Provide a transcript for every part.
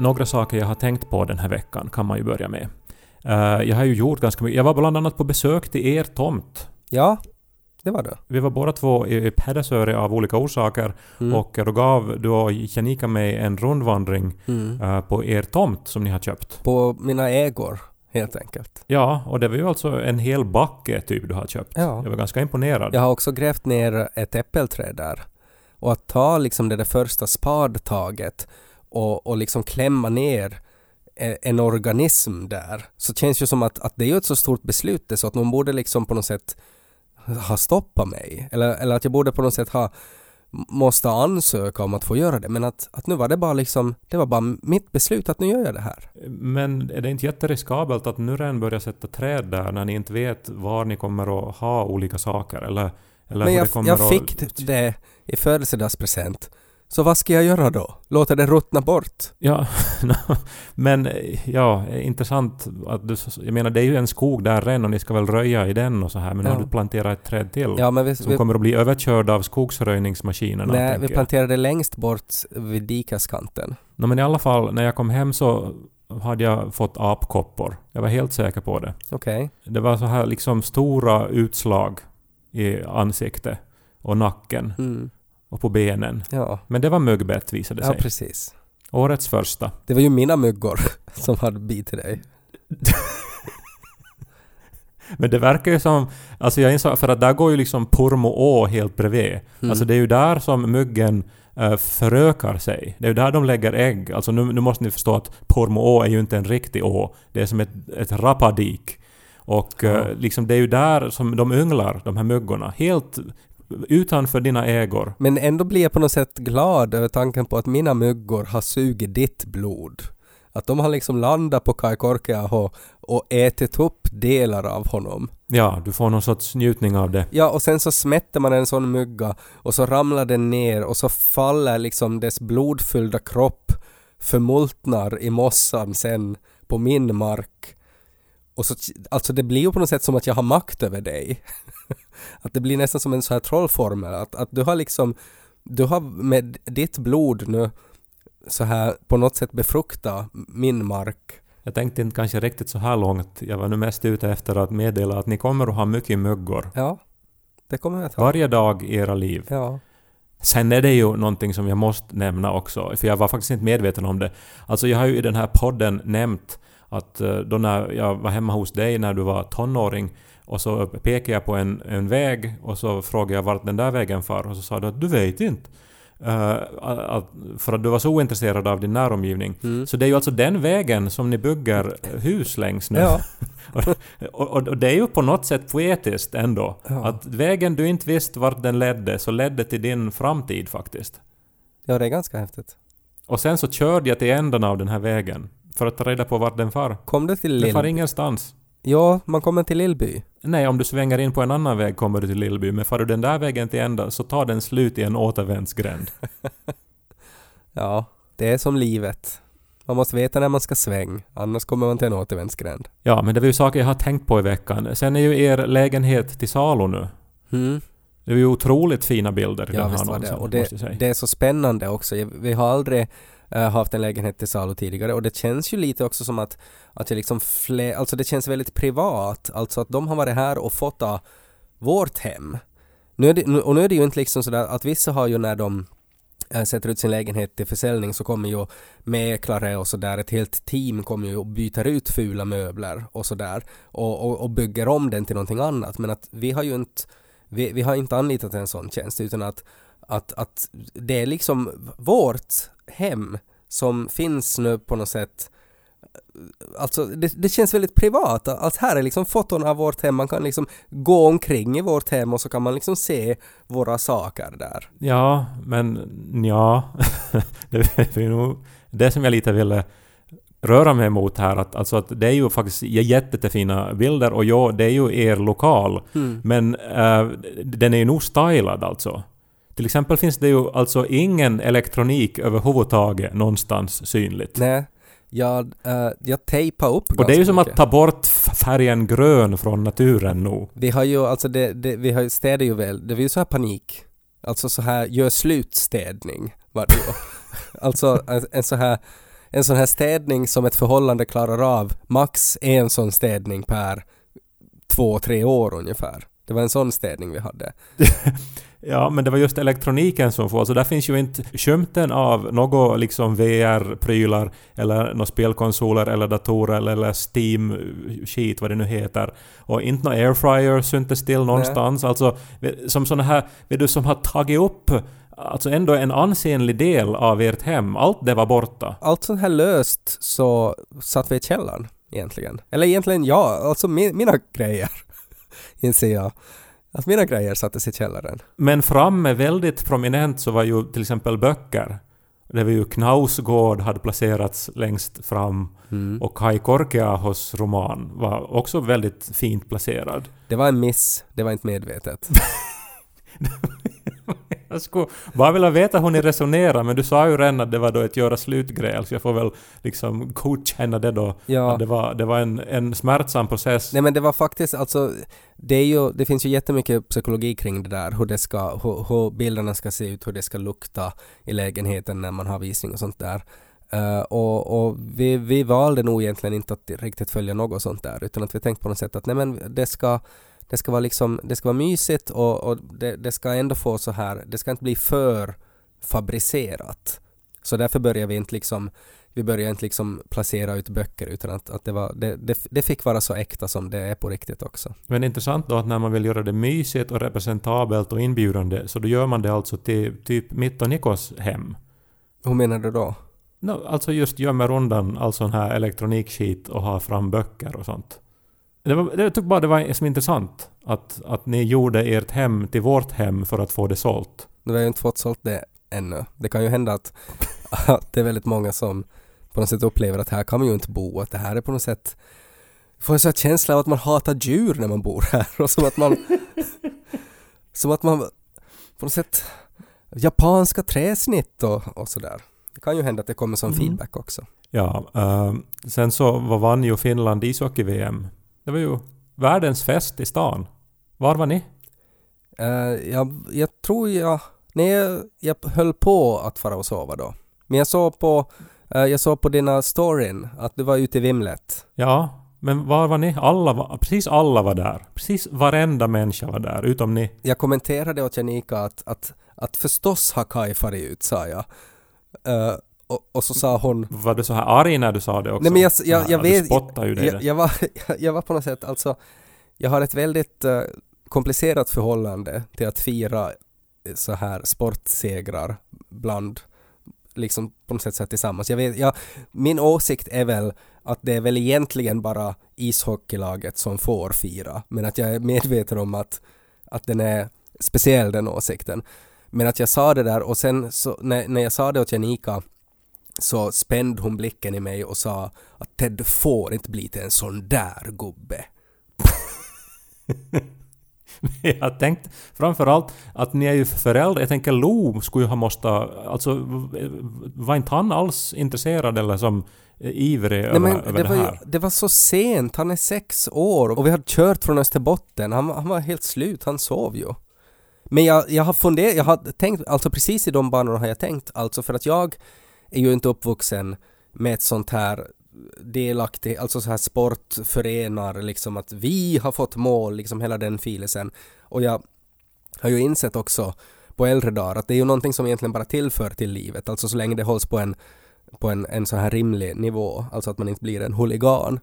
Några saker jag har tänkt på den här veckan kan man ju börja med. Eh, jag har ju gjort ganska mycket. Jag var bland annat på besök till er tomt. Ja, det var det. Vi var båda två i Pedersöre av olika orsaker Mm. och då gav du och Janika mig en rundvandring Mm. eh, på er tomt som ni har köpt. På mina ägor, helt enkelt. Ja, och det var ju alltså en hel backe typ du har köpt. Ja. Jag var ganska imponerad. Jag har också grävt ner ett äppelträd där. Och att ta liksom det där första spadtaget och, och liksom klämma ner e- en organism där, så känns ju som att, att det är ju ett så stort beslut det, så att någon borde liksom på något sätt ha stoppat mig. Eller, eller att jag borde på något sätt ha måste ansöka om att få göra det. Men att, att nu var det bara liksom, det var bara mitt beslut att nu gör jag det här. Men är det inte jätteriskabelt att nu redan börja sätta träd där när ni inte vet var ni kommer att ha olika saker? Eller, eller Men hur jag, det kommer jag att... fick det i födelsedagspresent. Så vad ska jag göra då? Låta det ruttna bort? Ja, men ja, intressant att du... Jag menar, det är ju en skog där redan och ni ska väl röja i den och så här, men Ja. har du planterat ett träd till? Ja, men vi, Som vi, kommer att bli överkörd av skogsröjningsmaskinerna, nej, vi jag. planterade längst bort vid dikeskanten. No, men i alla fall, när jag kom hem så hade jag fått apkoppor. Jag var helt säker på det. Okej. Det var så här liksom stora utslag i ansiktet och nacken Mm. Och på benen. Ja. Men det var myggbett visade ja, sig. precis. Årets första. Det var ju mina myggor som hade bitit dig. Men det verkar ju som... Alltså jag insåg, för att där går ju liksom Pormo å helt bredvid. Mm. Alltså det är ju där som myggen uh, förökar sig. Det är ju där de lägger ägg. Alltså nu, nu måste ni förstå att Pormo å är ju inte en riktig å. Det är som ett, ett rapadik. Och eh, Ja. liksom det är ju där som de ynglar, de här myggorna. Helt utanför dina ägor. Men ändå blir jag på något sätt glad över tanken på att mina myggor har sugit ditt blod. Att de har liksom landat på Kai Korkeaho och ätit upp delar av honom. Ja, du får någon sorts njutning av det. Ja, och sen så smätter man en sån mygga och så ramlar den ner och så faller liksom dess blodfyllda kropp förmultnar i mossan sen på min mark. Och så, alltså det blir ju på något sätt som att jag har makt över dig. att det blir nästan som en så här trollformel. Att, att du har liksom, du har med ditt blod nu så här på något sätt befrukta min mark. Jag tänkte inte kanske riktigt så här långt. Jag var nu mest ute efter att meddela att ni kommer att ha mycket myggor. Ja, det kommer jag att ha. Varje dag i era liv. Ja. Sen är det ju någonting som jag måste nämna också, för jag var faktiskt inte medveten om det. Alltså jag har ju i den här podden nämnt att eh, då när jag var hemma hos dig när du var tonåring och så pekade jag på en, en väg och så frågade jag vart den där vägen far och så sa du att du vet inte. Eh, att, för att du var så ointresserad av din näromgivning. Mm. Så det är ju alltså den vägen som ni bygger hus längs nu. Ja. Och, och, och det är ju på något sätt poetiskt ändå. Ja. Att vägen du inte visste vart den ledde, så ledde till din framtid faktiskt. ja, det är ganska häftigt. Och sen så körde jag till änden av den här vägen. För att ta reda på vart den far. Kom du till Den far ingenstans. Ja, man kommer till Lillby. Nej, om du svänger in på en annan väg kommer du till Lillby, men far du den där vägen till ända så tar den slut i en återvändsgränd. Ja, det är som livet. Man måste veta när man ska sväng, annars kommer man till en återvändsgränd. Ja, men det var ju saker jag har tänkt på i veckan. Sen är ju er lägenhet till salu nu. Mm. Det är ju otroligt fina bilder i Ja, den här var det. annonsen, Och det, det är så spännande också. Vi har aldrig eh, haft en lägenhet till salu tidigare och det känns ju lite också som att, att jag liksom fler, alltså det känns väldigt privat. Alltså att de har varit här och fått av vårt hem. Nu är det, nu- och nu är det ju inte liksom sådär att vissa har ju när de eh, sätter ut sin lägenhet till försäljning så kommer ju mäklare och sådär, ett helt team kommer ju och byter ut fula möbler och sådär och, och, och bygger om den till någonting annat. Men att vi har ju inte, vi, vi har inte anlitat en sån tjänst utan att, att, att det är liksom vårt hem som finns nu på något sätt Alltså det, det känns väldigt privat. Att här är liksom foton av vårt hem. Man kan liksom gå omkring i vårt hem och så kan man liksom se våra saker där. Ja, men ja. det är nog det som jag lite ville röra mig mot här. Att, alltså att det är ju faktiskt jättefina bilder och ja, det är ju er lokal. Mm. Men eh, den är ju nog stylad alltså. Till exempel finns det ju alltså ingen elektronik överhuvudtaget någonstans synligt. Nej, jag, äh, jag tejpade upp och det är ju som att mycket. ta bort färgen grön från naturen nu. Vi har ju, alltså det, det, vi har ju städat ju väl, det var ju så här panik. Alltså så här, gör slutstädning var det ju. alltså en, en så här en sån här städning som ett förhållande klarar av, max en sån städning per två, tre år ungefär. Det var en sån städning vi hade. Ja, men det var just elektroniken som får... Alltså där finns ju inte skymten av några liksom VR-prylar eller några spelkonsoler eller datorer eller Steam-skit, vad det nu heter. Och inte några airfryer syntes till någonstans. Nej. Alltså, som såna här... Vet du, som har tagit upp alltså ändå en ansenlig del av ert hem. Allt det var borta. Allt sånt här löst så satt vi i källaren egentligen. Eller egentligen ja, alltså mi mina grejer inser jag. Att mina grejer sattes i källaren. Men framme väldigt prominent så var ju till exempel böcker. Det var ju Knausgård hade placerats längst fram mm. och Kai Korkeahos roman var också väldigt fint placerad. Det var en miss, det var inte medvetet. Jag skulle bara vilja veta hur ni resonerar, men du sa ju redan att det var då ett göra slut-grej, så jag får väl liksom godkänna det då. Ja. Det var, det var en, en smärtsam process. Nej men det var faktiskt alltså, det är ju, det finns ju jättemycket psykologi kring det där, hur det ska, hur, hur bilderna ska se ut, hur det ska lukta i lägenheten när man har visning och sånt där. Uh, och, och vi, vi valde nog egentligen inte att riktigt följa något sånt där, utan att vi tänkte på något sätt att nej men det ska det ska vara liksom, det ska vara mysigt och, och det, det, ska ändå få så här, det ska inte bli för fabricerat. Så därför börjar vi inte liksom, vi börjar inte liksom placera ut böcker utan att, att det, var, det, det, det fick vara så äkta som det är på riktigt också. Men intressant då att när man vill göra det mysigt och representabelt och inbjudande så då gör man det alltså till typ mitt och Nikos hem. Hur menar du då? No, alltså just gömmer undan all sån här elektronikskit och har fram böcker och sånt. Det var, jag tyckte bara det var som intressant att, att ni gjorde ert hem till vårt hem för att få det sålt. Vi har ju inte fått sålt det ännu. Det kan ju hända att, att det är väldigt många som på något sätt upplever att här kan man ju inte bo, att det här är på något sätt får en sån känsla av att man hatar djur när man bor här och som att man som att man på något sätt japanska träsnitt och, och sådär. Det kan ju hända att det kommer som mm. feedback också. Ja, uh, sen så vann ju Finland ishockey-VM det var ju världens fest i stan. Var var ni? Uh, jag, jag tror jag... Nej, jag, jag höll på att fara och sova då. Men jag såg på, uh, jag såg på dina storyn att du var ute i vimlet. Ja, men var var ni? Alla var, precis alla var där. Precis varenda människa var där, utom ni. Jag kommenterade åt Janika att, att, att förstås har Kai farit ut, sa jag. Uh, och, och, så sa hon... Var du så här arg när du sa det också? Nej men jag, jag, jag vet... Du spottade ju dig jag, jag, var, jag var på något sätt alltså... Jag har ett väldigt uh, komplicerat förhållande till att fira eh, så här sportsegrar bland liksom på något sätt så tillsammans. Jag vet, jag, min åsikt är väl att det är väl egentligen bara ishockeylaget som får fira, men att jag är medveten om att, att den är speciell den åsikten. Men att jag sa det där och sen så, när, när jag sa det åt Janika så spände hon blicken i mig och sa att Ted får inte bli till en sån där gubbe. jag har tänkt framförallt att ni är ju föräldrar. Jag tänker Lo skulle ju ha måste... Alltså var inte han alls intresserad eller som ivrig Nej, över, över det, det här? det var så sent, han är sex år och vi har kört från Österbotten. Han, han var helt slut, han sov ju. Men jag, jag har funderat, jag har tänkt, alltså precis i de banorna har jag tänkt, alltså för att jag är ju inte uppvuxen med ett sånt här delaktig, alltså så här sportförenar liksom att vi har fått mål, liksom hela den filisen. Och jag har ju insett också på äldre dagar att det är ju någonting som egentligen bara tillför till livet, alltså så länge det hålls på en, på en, en så här rimlig nivå, alltså att man inte blir en huligan.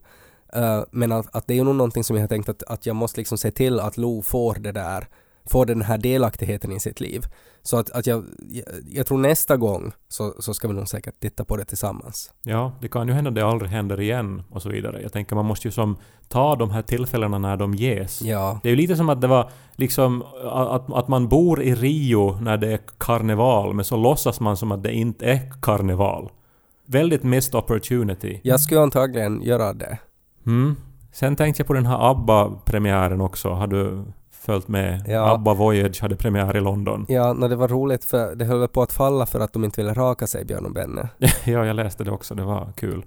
Uh, men att, att, det är ju nog någonting som jag har tänkt att, att jag måste liksom se till att Lo får det där får den här delaktigheten i sitt liv. Så att, att jag, jag, jag, tror nästa gång så, så ska vi nog säkert titta på det tillsammans. Ja, det kan ju hända att det aldrig händer igen och så vidare. Jag tänker man måste ju som ta de här tillfällena när de ges. Ja. Det är ju lite som att det var liksom att, att man bor i Rio när det är karneval men så låtsas man som att det inte är karneval. Väldigt missed opportunity. Jag skulle antagligen göra det. Mm. Sen tänkte jag på den här ABBA-premiären också. Har du följt med. Ja. ABBA Voyage hade premiär i London. Ja, no, det var roligt för det höll på att falla för att de inte ville raka sig, Björn och Benne. ja, jag läste det också. Det var kul.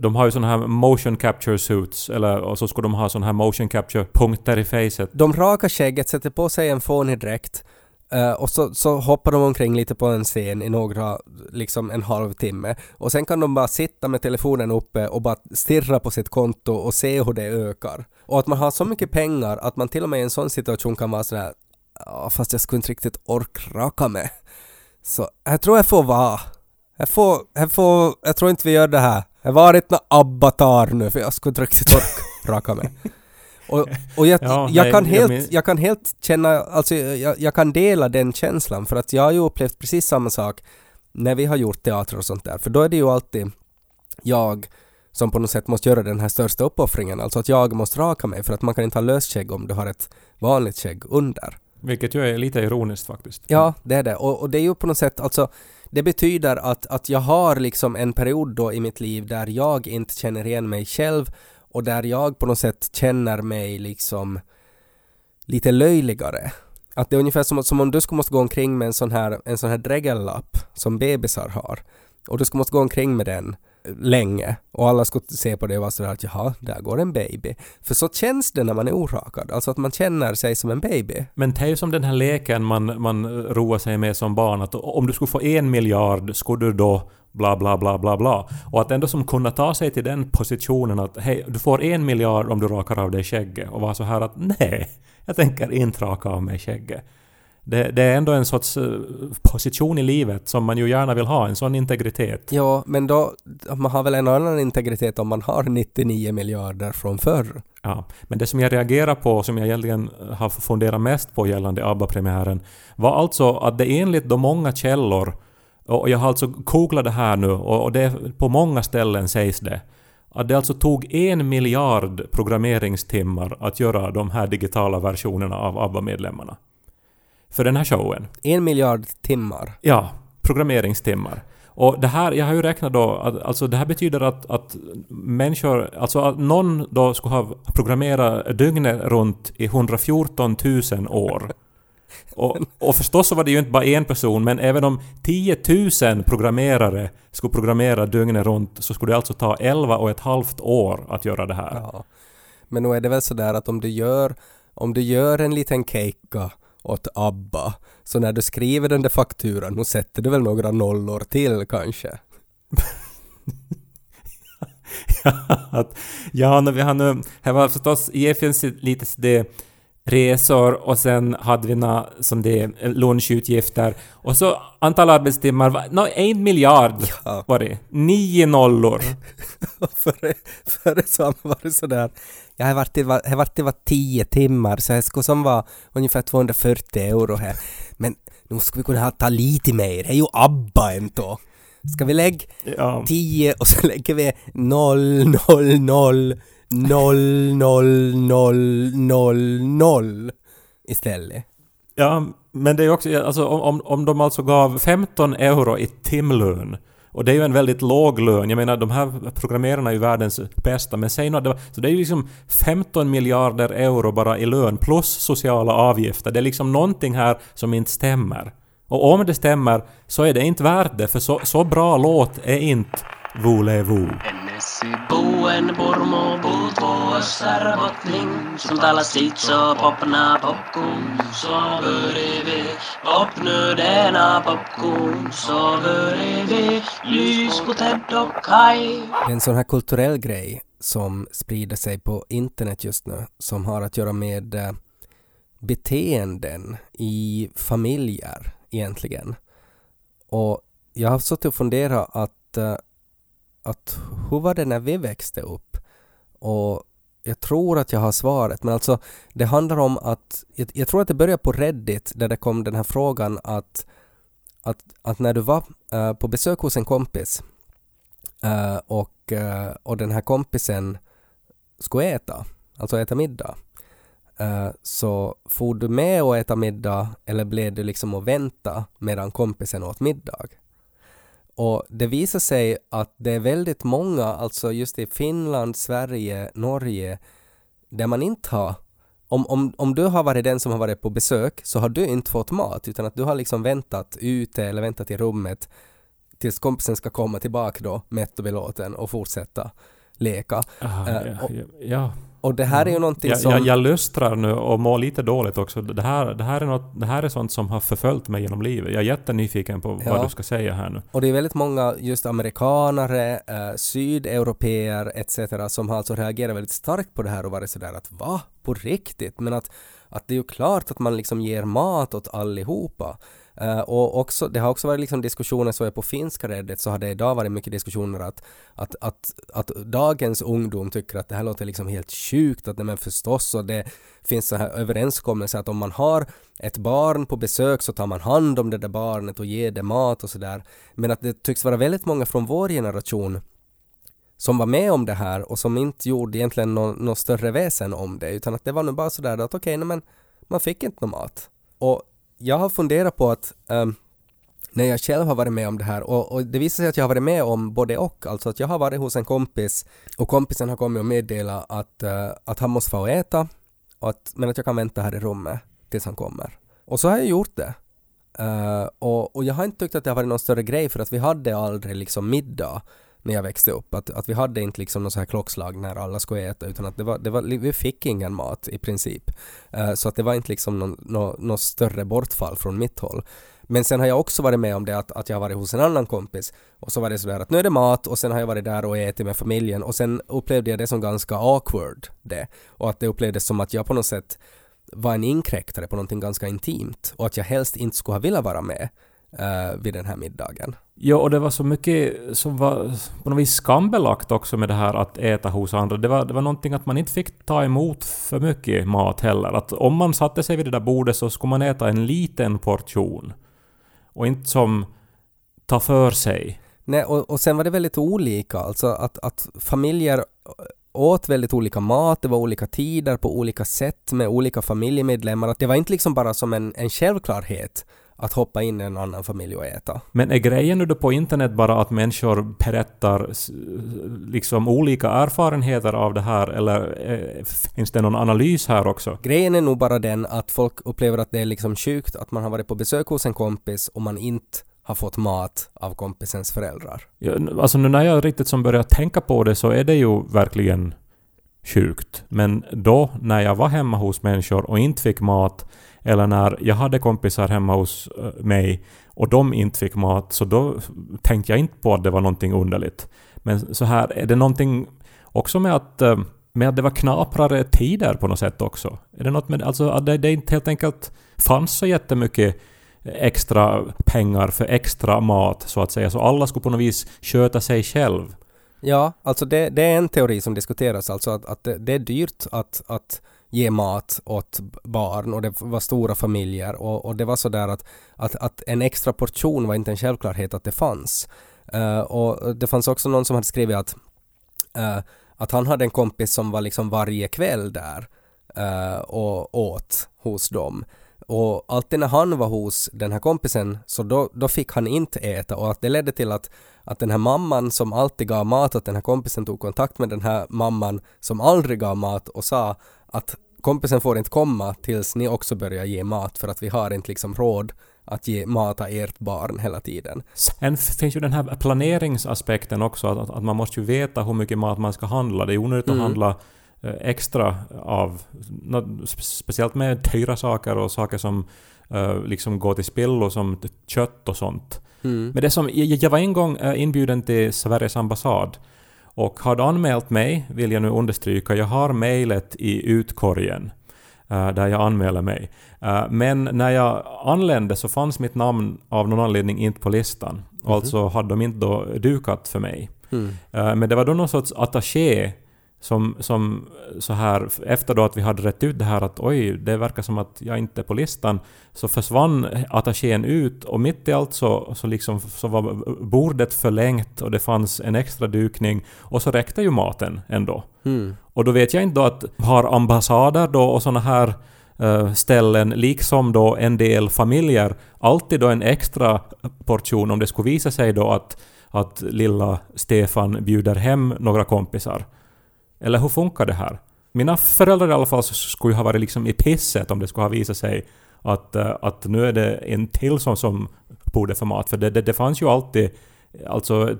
De har ju såna här motion capture suits, eller, och så ska de ha såna här motion capture punkter i facet. De rakar skägget, sätter på sig en fånig dräkt Eh, och så, så hoppar de omkring lite på en scen i några, liksom en halvtimme. Och sen kan de bara sitta med telefonen uppe och bara stirra på sitt konto och se hur det ökar. Och att man har så mycket pengar att man till och med i en sån situation kan vara sådär fast jag skulle inte riktigt orka raka mig. Så jag tror jag får vara. Jag får, jag får, jag tror inte vi gör det här. Jag har varit någon abbatar nu för jag skulle inte riktigt orka raka mig. Och, och jag, Ja, jag, nej, kan helt, men- jag kan helt känna, alltså jag, jag kan dela den känslan för att jag har ju upplevt precis samma sak när vi har gjort teater och sånt där. För då är det ju alltid jag som på något sätt måste göra den här största uppoffringen, alltså att jag måste raka mig för att man kan inte ha lösskägg om du har ett vanligt skägg under. Vilket ju är lite ironiskt faktiskt. Ja, det är det. Och, och det är ju på något sätt, alltså det betyder att, att jag har liksom en period då i mitt liv där jag inte känner igen mig själv och där jag på något sätt känner mig liksom lite löjligare. Att det är ungefär som, som om du skulle måste gå omkring med en sån här, en sån här dregellapp som bebisar har. Och du skulle måste gå omkring med den länge och alla skulle se på det och vara sådär att jaha, där går en baby. För så känns det när man är orakad, alltså att man känner sig som en baby. Men det är ju som den här leken man, man roar sig med som barn, att om du skulle få en miljard, skulle du då bla bla bla bla bla. Och att ändå som kunna ta sig till den positionen att hej, du får en miljard om du rakar av dig skägget och vara så här att nej, jag tänker inte raka av mig skägget. Det, det är ändå en sorts eh, position i livet som man ju gärna vill ha, en sån integritet. Ja, men då, man har väl en annan integritet om man har 99 miljarder från förr. Ja, men det som jag reagerar på, som jag egentligen har funderat mest på gällande ABBA-premiären, var alltså att det enligt de många källor, och jag har alltså googlat det här nu, och och det på många ställen sägs det, att det alltså tog en miljard programmeringstimmar att göra de här digitala versionerna av ABBA-medlemmarna. För den här showen. En miljard timmar. Ja, programmeringstimmar. Och det här, jag har ju räknat då, att, alltså det här betyder att, att människor, alltså att någon då skulle ha programmerat dygnet runt i 114 000 år. Och, och förstås så var det ju inte bara en person, men även om 10 000 programmerare skulle programmera dygnet runt så skulle det alltså ta 11 och ett halvt år att göra det här. Ja. Men nu är det väl sådär att om du gör, om du gör en liten keikka åt ABBA, så när du skriver den där fakturan, nu sätter du väl några nollor till kanske? ja, vi har nu... Här var förstås, det finns lite det resor och sen hade vi nå som det lunchutgifter och så antal arbetstimmar, var- nå en miljard Ja. var det. Nio nollor. före, före så har man varit sådär, jag har varit, i- jag har varit i var tio timmar så jag skulle som vara ungefär 240 euro här. Men nu skulle vi kunna ha ta lite mer, det är ju ABBA ändå. Ska vi lägga Ja. 10 och så lägger vi 0, 0, 0, 0, 0, 0, 0, 0 istället. ja, men det är också, alltså om, om- om de alltså gav 15 euro i timlön och det är ju en väldigt låg lön. Jag menar, de här programmerarna är ju världens bästa, men säg nu att det var, Så det är ju liksom 15 miljarder euro bara i lön plus sociala avgifter. Det är liksom någonting här som inte stämmer. Och om det stämmer så är det inte värt det, för så, så bra låt är inte Voulez-vous. Ennesi puuen purmu puutvu sarvotning Som talar sitt så popna popcorn. Så börjar vi popnu denna popcorn. Så börjar vi lys på Ted och Kai. Det är en sån här kulturell grej som sprider sig på internet just nu som har att göra med eh, beteenden i familjer egentligen. Och jag har suttit och funderat att, eh, att hur var det när vi växte upp? Och jag tror att jag har svaret, men alltså det handlar om att, jag, jag tror att det började på Reddit där det kom den här frågan att, att, att när du var uh, på besök hos en kompis uh, och, uh, och den här kompisen skulle äta, alltså äta middag, så får du med och äta middag eller blev du liksom att vänta medan kompisen åt middag? Och det visar sig att det är väldigt många, alltså just i Finland, Sverige, Norge, där man inte har om, om, om du har varit den som har varit på besök så har du inte fått mat utan att du har liksom väntat ute eller väntat i rummet tills kompisen ska komma tillbaka då mätt och belåten och fortsätta leka. Ah, Eh, ja, och- ja, ja. Och det här är ju någonting Jag, som... jag, jag lustrar nu och mår lite dåligt också. Det här, det, här är något, det här är sånt som har förföljt mig genom livet. Jag är jättenyfiken på Ja. vad du ska säga här nu. Och det är väldigt många just amerikanare, eh, sydeuropeer etc. som har alltså reagerat väldigt starkt på det här och varit sådär att va? På riktigt? Men att, att det är ju klart att man liksom ger mat åt allihopa. Uh, och också, det har också varit liksom diskussioner, så jag på finska Reddit så har det idag varit mycket diskussioner att, att, att, att dagens ungdom tycker att det här låter liksom helt sjukt, att nej men förstås och det finns så här överenskommelser att om man har ett barn på besök så tar man hand om det där barnet och ger det mat och sådär. Men att det tycks vara väldigt många från vår generation som var med om det här och som inte gjorde egentligen något nå större väsen om det utan att det var nog bara sådär att okej, nej men man fick inte någon mat. Och jag har funderat på att um, när jag själv har varit med om det här och, och det visar sig att jag har varit med om både och, alltså att jag har varit hos en kompis och kompisen har kommit och meddelat att, uh, att han måste få äta och att, men att jag kan vänta här i rummet tills han kommer. Och så har jag gjort det. Uh, och, och jag har inte tyckt att det har varit någon större grej för att vi hade aldrig liksom middag när jag växte upp. Att, att vi hade inte liksom något så här klockslag när alla skulle äta utan att det var, det var, vi fick ingen mat i princip. Uh, så att det var inte liksom någon, nå något större bortfall från mitt håll. Men sen har jag också varit med om det att, att jag har varit hos en annan kompis och så var det sådär att nu är det mat och sen har jag varit där och ätit med familjen och sen upplevde jag det som ganska awkward det. Och att det upplevdes som att jag på något sätt var en inkräktare på någonting ganska intimt och att jag helst inte skulle ha velat vara med eh, vid den här middagen. Ja, och det var så mycket som var på något vis skambelagt också med det här att äta hos andra. Det var, det var någonting att man inte fick ta emot för mycket mat heller. Att om man satte sig vid det där bordet så skulle man äta en liten portion. Och inte som ta för sig. Nej, och, och sen var det väldigt olika, alltså att, att familjer åt väldigt olika mat, det var olika tider på olika sätt med olika familjemedlemmar. Att det var inte liksom bara som en, en självklarhet att hoppa in i en annan familj och äta. Men är grejen nu då på internet bara att människor berättar liksom olika erfarenheter av det här eller eh, finns det någon analys här också? Grejen är nog bara den att folk upplever att det är liksom sjukt att man har varit på besök hos en kompis och man inte har fått mat av kompisens föräldrar. Ja, alltså nu när jag riktigt som börjar tänka på det så är det ju verkligen sjukt. Men då när jag var hemma hos människor och inte fick mat eller när jag hade kompisar hemma hos eh, mig och de inte fick mat så då tänkte jag inte på att det var någonting underligt. Men så här, är det någonting också med att, eh, med att det var knaprare tider på något sätt också? Är det något med alltså att det, det inte helt enkelt fanns så jättemycket extra pengar för extra mat så att säga, så alla skulle på något vis sköta sig själv? Ja, alltså det, det är en teori som diskuteras, alltså att, att det, det är dyrt att, att ge mat åt barn och det var stora familjer och, och det var sådär att, att, att en extra portion var inte en självklarhet att det fanns. Uh, och det fanns också någon som hade skrivit att, uh, att han hade en kompis som var liksom varje kväll där uh, och åt hos dem. Och alltid när han var hos den här kompisen så då, då fick han inte äta och att det ledde till att, att den här mamman som alltid gav mat åt den här kompisen tog kontakt med den här mamman som aldrig gav mat och sa att kompisen får inte komma tills ni också börjar ge mat för att vi har inte liksom råd att ge mata ert barn hela tiden. Sen finns ju den här planeringsaspekten också, att, att man måste ju veta hur mycket mat man ska handla. Det är onödigt Mm. att handla eh, extra av, speciellt med dyra saker och saker som eh, liksom går till spillo som kött och sånt. Mm. Men det som, jag, jag var en gång eh, inbjuden till Sveriges ambassad och hade anmält mig, vill jag nu understryka, jag har mejlet i utkorgen eh, där jag anmäler mig. Eh, men när jag anlände så fanns mitt namn av någon anledning inte på listan. Mhm. Alltså hade de inte då dukat för mig. Mm. Eh, men det var då någon sorts attaché som, som så här, efter då att vi hade rätt ut det här att oj, det verkar som att jag inte är på listan, så försvann attachén ut och mitt i allt så, så, liksom, så var bordet förlängt och det fanns en extra dukning och så räckte ju maten ändå. Mm. Och då vet jag inte då att har ambassader då och såna här eh, ställen, liksom då en del familjer, alltid då en extra portion om det skulle visa sig då att, att lilla Stefan bjuder hem några kompisar. Eller hur funkar det här? Mina föräldrar i alla fall skulle ju ha varit liksom i pisset om det skulle ha visat sig att, eh, att nu är det en till som, som borde få mat. För det, det, det fanns ju alltid alltså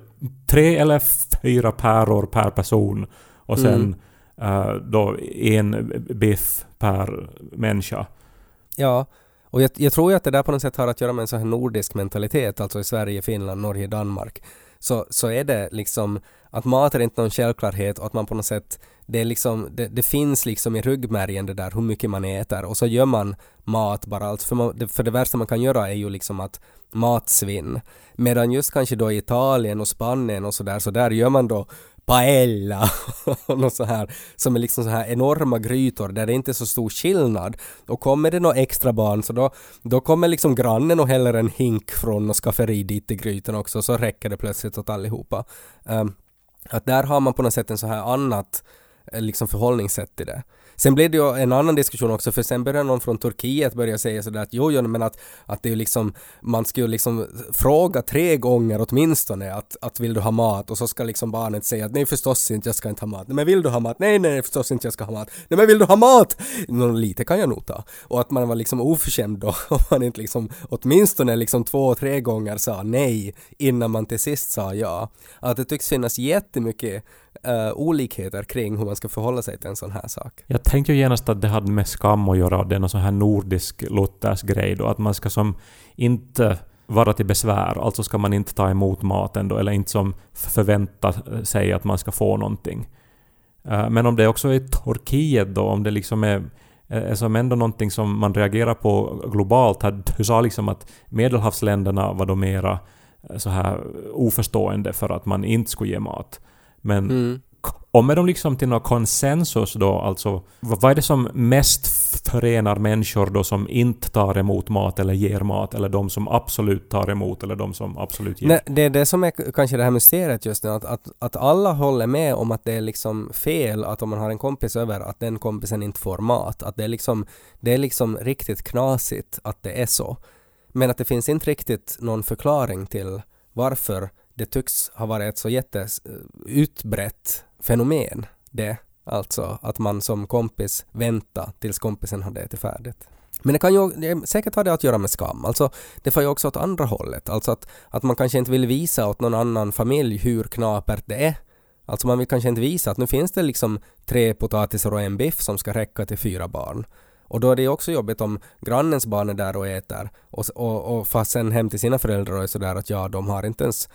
tre eller fyra päror per person och sen Mm. eh, då en biff per människa. Ja, och jag, jag tror ju att det där på något sätt har att göra med en sån här nordisk mentalitet, alltså i Sverige, Finland, Norge, Danmark. Så, så är det liksom att mat är inte någon självklarhet och att man på något sätt det, är liksom, det, det finns liksom i ryggmärgen det där hur mycket man äter och så gör man mat bara. allt. för, man, det, för det värsta man kan göra är ju liksom att matsvinn. Medan just kanske då i Italien och Spanien och sådär, så där gör man då paella och något så här som är liksom så här enorma grytor där det inte är så stor skillnad. Och kommer det några extra barn så då, då kommer liksom grannen och häller en hink från och skafferi dit i grytan också så räcker det plötsligt åt allihopa. Um, att där har man på något sätt en så här annat eh, liksom förhållningssätt till det. Sen blev det ju en annan diskussion också för sen började någon från Turkiet börja säga sådär att jo, jo men att, att det är ju liksom man ska ju liksom fråga tre gånger åtminstone att, att vill du ha mat och så ska liksom barnet säga att nej förstås inte jag ska inte ha mat. Nej men vill du ha mat? Nej nej förstås inte jag ska ha mat. Nej men vill du ha mat? Nå, lite kan jag nog ta. Och att man var liksom oförskämd då om man inte liksom åtminstone liksom två, tre gånger sa nej innan man till sist sa ja. Att det tycks finnas jättemycket uh, olikheter kring hur man ska förhålla sig till en sån här sak. Jag tänkte ju genast att det hade med skam att göra, det är någon sån här nordisk Luthers-grej. då, att man ska som inte vara till besvär, alltså ska man inte ta emot maten då, eller inte som förvänta eh, sig att man ska få någonting. Uh, men om det också är Turkiet då, om det liksom är är som ändå någonting som man reagerar på globalt. Du sa liksom att medelhavsländerna var då mera så här oförstående för att man inte skulle ge mat. Men mm. kommer de liksom till någon konsensus då, alltså vad är det som mest förenar människor då som inte tar emot mat eller ger mat, eller de som absolut tar emot eller de som absolut ger? Nej, det är det som är kanske det här mysteriet just nu, att, att, att alla håller med om att det är liksom fel att om man har en kompis över, att den kompisen inte får mat. Att det är liksom, det är liksom riktigt knasigt att det är så. Men att det finns inte riktigt någon förklaring till varför det tycks ha varit ett så jätteutbrett eh, fenomen det. Alltså att man som kompis väntar tills kompisen hade ätit färdigt. Men det kan ju säkert ha det att göra med skam. Alltså, det får ju också åt andra hållet. Alltså att, att man kanske inte vill visa åt någon annan familj hur knapert det är. Alltså man vill kanske inte visa att nu finns det liksom tre potatisar och en biff som ska räcka till fyra barn. Och då är det också jobbigt om grannens barn är där och äter och, och, och fast sen hem till sina föräldrar och är sådär att ja, de har inte ens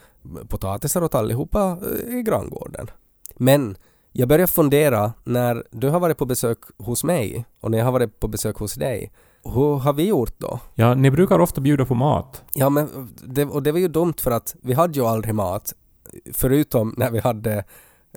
potatisar åt allihopa eh, i granngården. Men jag börjar fundera när du har varit på besök hos mig och när jag har varit på besök hos dig. Hur har vi gjort då? Ja, ni brukar ofta bjuda på mat. Ja, men det, och det var ju dumt för att vi hade ju aldrig mat förutom när vi hade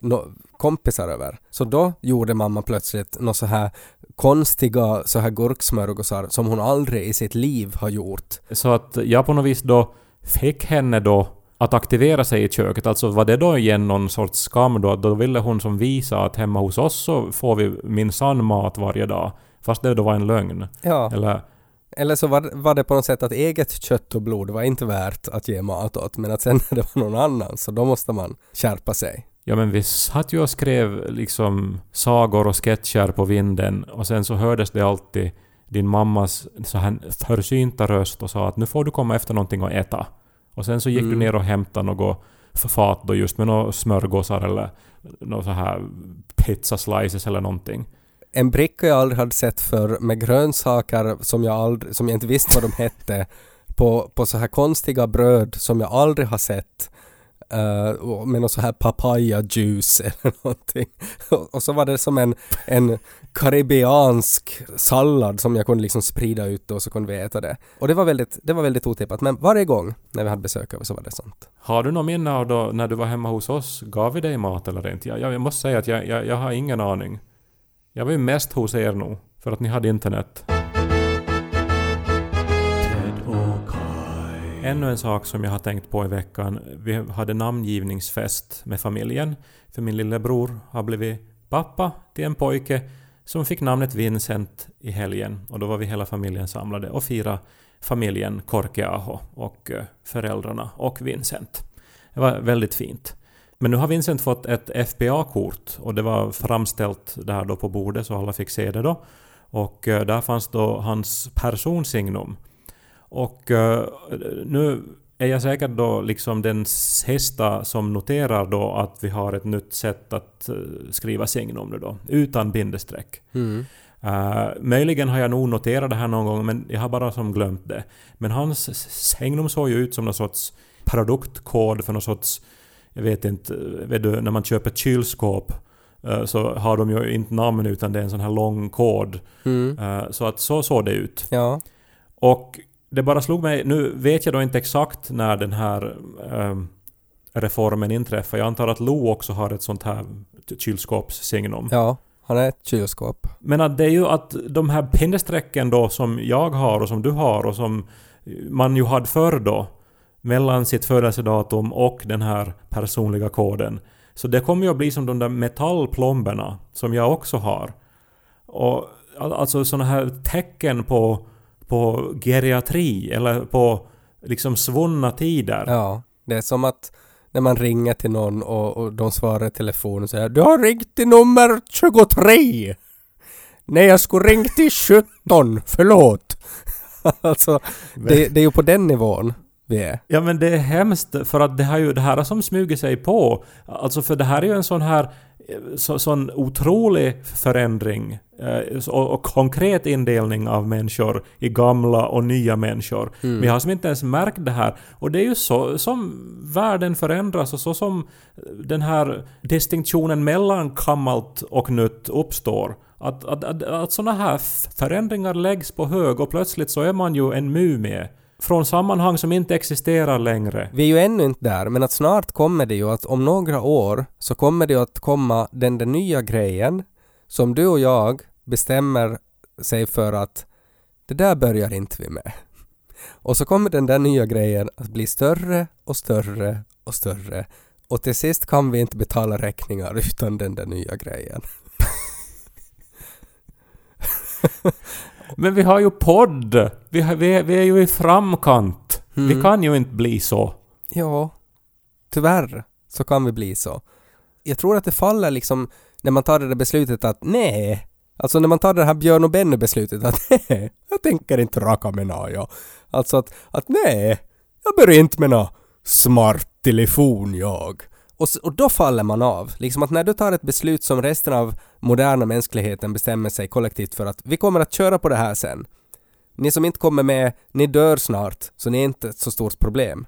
no, kompisar över. Så då gjorde mamma plötsligt något så här konstiga så här gurksmörgåsar som hon aldrig i sitt liv har gjort. Så att jag på något vis då fick henne då att aktivera sig i köket, alltså var det då igen någon sorts skam då? Då ville hon som visa att hemma hos oss så får vi minsann mat varje dag. Fast det då var en lögn. Ja. Eller, eller så var, var det på något sätt att eget kött och blod var inte värt att ge mat åt, men att sen när det var någon annan så då måste man skärpa sig. Ja men vi satt ju och skrev liksom sagor och sketcher på vinden och sen så hördes det alltid din mammas så här försynta röst och sa att nu får du komma efter någonting att äta. Och sen så gick mm. du ner och hämtade något fat då just med några smörgåsar eller något så här pizza slices eller någonting. En bricka jag aldrig hade sett för med grönsaker som jag, aldrig, som jag inte visste vad de hette på, på så här konstiga bröd som jag aldrig har sett uh, med någon så här papaya juice eller någonting. och så var det som en, en karibiansk sallad som jag kunde liksom sprida ut och så kunde vi äta det. Och det var väldigt, det var väldigt otippat men varje gång när vi hade besök så var det sånt. Har du något minne av då när du var hemma hos oss? Gav vi dig mat eller inte? Jag, jag måste säga att jag, jag, jag har ingen aning. Jag var ju mest hos er nog, för att ni hade internet. Ännu en sak som jag har tänkt på i veckan. Vi hade namngivningsfest med familjen. För min lillebror har blivit pappa till en pojke som fick namnet Vincent i helgen. Och då var vi hela familjen samlade och firade familjen Korkeaho och eh, föräldrarna och Vincent. Det var väldigt fint. Men nu har Vincent fått ett FPA-kort och det var framställt där då på bordet så alla fick se det då. Och eh, där fanns då hans personsignum. Och uh, nu är jag säkert då liksom den sista som noterar då att vi har ett nytt sätt att eh, skriva signum nu då, utan bindestreck. Mm. Uh, möjligen har jag nog noterat det här någon gång, men jag har bara som glömt det. Men hans signum såg ju ut som någon sorts produktkod för någon sorts... Jag vet inte, vet du, när man köper kylskåp uh, så har de ju inte namn utan det är en sån här lång kod. Mm. Uh, så att så såg det ut. Ja. Och det bara slog mig, nu vet jag då inte exakt när den här ehm, reformen inträffar. Jag antar att Lo också har ett sånt här kylskåpssignum. Ja. Han är ett kylskåp. Men att det är ju att de här pinnestrecken då som jag har och som du har och som man ju hade förr då mellan sitt födelsedatum och den här personliga koden. Så det kommer ju att bli som de där metallplomberna som jag också har. Och al- alltså sådana här tecken på, på geriatri eller på liksom svunna tider. Ja. Det är som att när man ringer till någon och, och de svarar i telefon och säger Du har ringt till nummer 23! Nej, jag skulle ringt till 17, förlåt! alltså, det, det är ju på den nivån vi är. Ja men det är hemskt för att det, har ju, det här har som smugit sig på. Alltså för det här är ju en sån här så, sån otrolig förändring eh, och, konkret indelning av människor i gamla och nya människor. Mm. Vi har som inte ens märkt det här. Och det är ju så som världen förändras och så som den här distinktionen mellan gammalt och nytt uppstår. Att, att, att, att såna här förändringar läggs på hög och plötsligt så är man ju en mumie. Från sammanhang som inte existerar längre. Vi är ju ännu inte där, men att snart kommer det ju att om några år så kommer det ju att komma den där nya grejen som du och jag bestämmer sig för att det där börjar inte vi med. Och så kommer den där nya grejen att bli större och större och större och till sist kan vi inte betala räkningar utan den där nya grejen. Men vi har ju podd! Vi, har, vi, är, vi är ju i framkant. Vi Mm. kan ju inte bli så. Ja, tyvärr så kan vi bli så. Jag tror att det faller liksom när man tar det där beslutet att nej, alltså när man tar det här Björn och Benny beslutet att nej, jag tänker inte raka mig nå, ja. Alltså att, att nej, jag börjar inte med nå smart telefon jag. Och, och då faller man av. Liksom att när du tar ett beslut som resten av moderna mänskligheten bestämmer sig kollektivt för att vi kommer att köra på det här sen. Ni som inte kommer med, ni dör snart, så ni är inte ett så stort problem.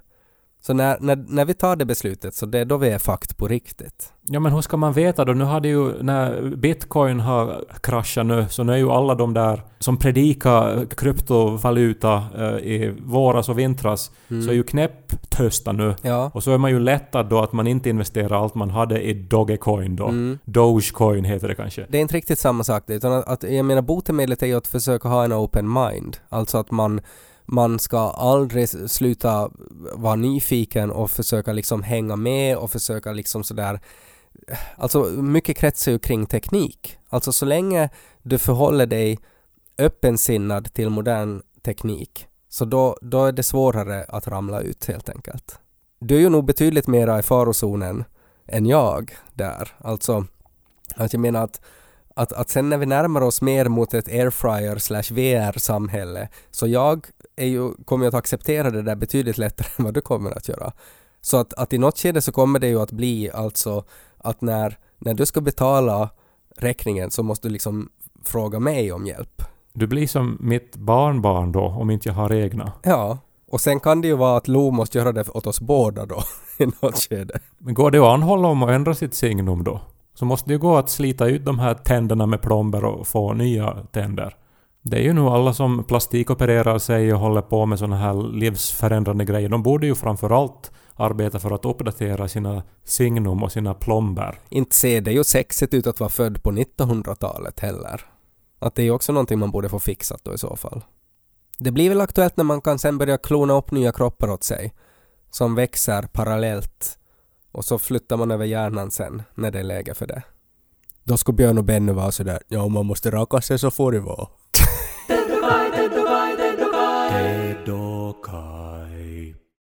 Så när, när, när vi tar det beslutet så det är då vi är fakt på riktigt. Ja men hur ska man veta då? Nu hade ju, när bitcoin har kraschat nu, så nu är ju alla de där som predikar kryptovaluta eh, i våras och vintras, så är ju knäpptösta nu. Ja. Och så är man ju lättad då att man inte investerar allt man hade i Dogecoin då. Mm. Dogecoin heter det kanske. Det är inte riktigt samma sak det, utan att, att jag menar botemedlet är ju att försöka ha en open mind. Alltså att man, man ska aldrig sluta vara nyfiken och försöka liksom hänga med och försöka liksom sådär Alltså mycket kretsar ju kring teknik. Alltså så länge du förhåller dig öppensinnad till modern teknik så då, då är det svårare att ramla ut helt enkelt. Du är ju nog betydligt mera i farozonen än jag där. Alltså, att jag menar att att, att sen när vi närmar oss mer mot ett airfryer slash VR-samhälle så jag är ju, kommer ju att acceptera det där betydligt lättare än vad du kommer att göra. Så att, att i något skede så kommer det ju att bli alltså att när, när du ska betala räkningen så måste du liksom fråga mig om hjälp. Du blir som mitt barnbarn då, om inte jag har egna. Ja, och sen kan det ju vara att Lo måste göra det åt oss båda då i något skede. Men går det att anhålla om att ändra sitt signum då? Så måste det ju gå att slita ut de här tänderna med plomber och få nya tänder. Det är ju nu alla som plastikopererar sig och håller på med såna här livsförändrande grejer. De borde ju framförallt arbeta för att uppdatera sina signum och sina plomber. Inte ser det ju sexigt ut att vara född på 1900-talet heller. Att det är ju också någonting man borde få fixat då i så fall. Det blir väl aktuellt när man kan sen börja klona upp nya kroppar åt sig. Som växer parallellt. Och så flyttar man över hjärnan sen när det är läge för det. Då ska Björn och Benny vara sådär, ja om man måste raka sig så får det vara. Täytyy kai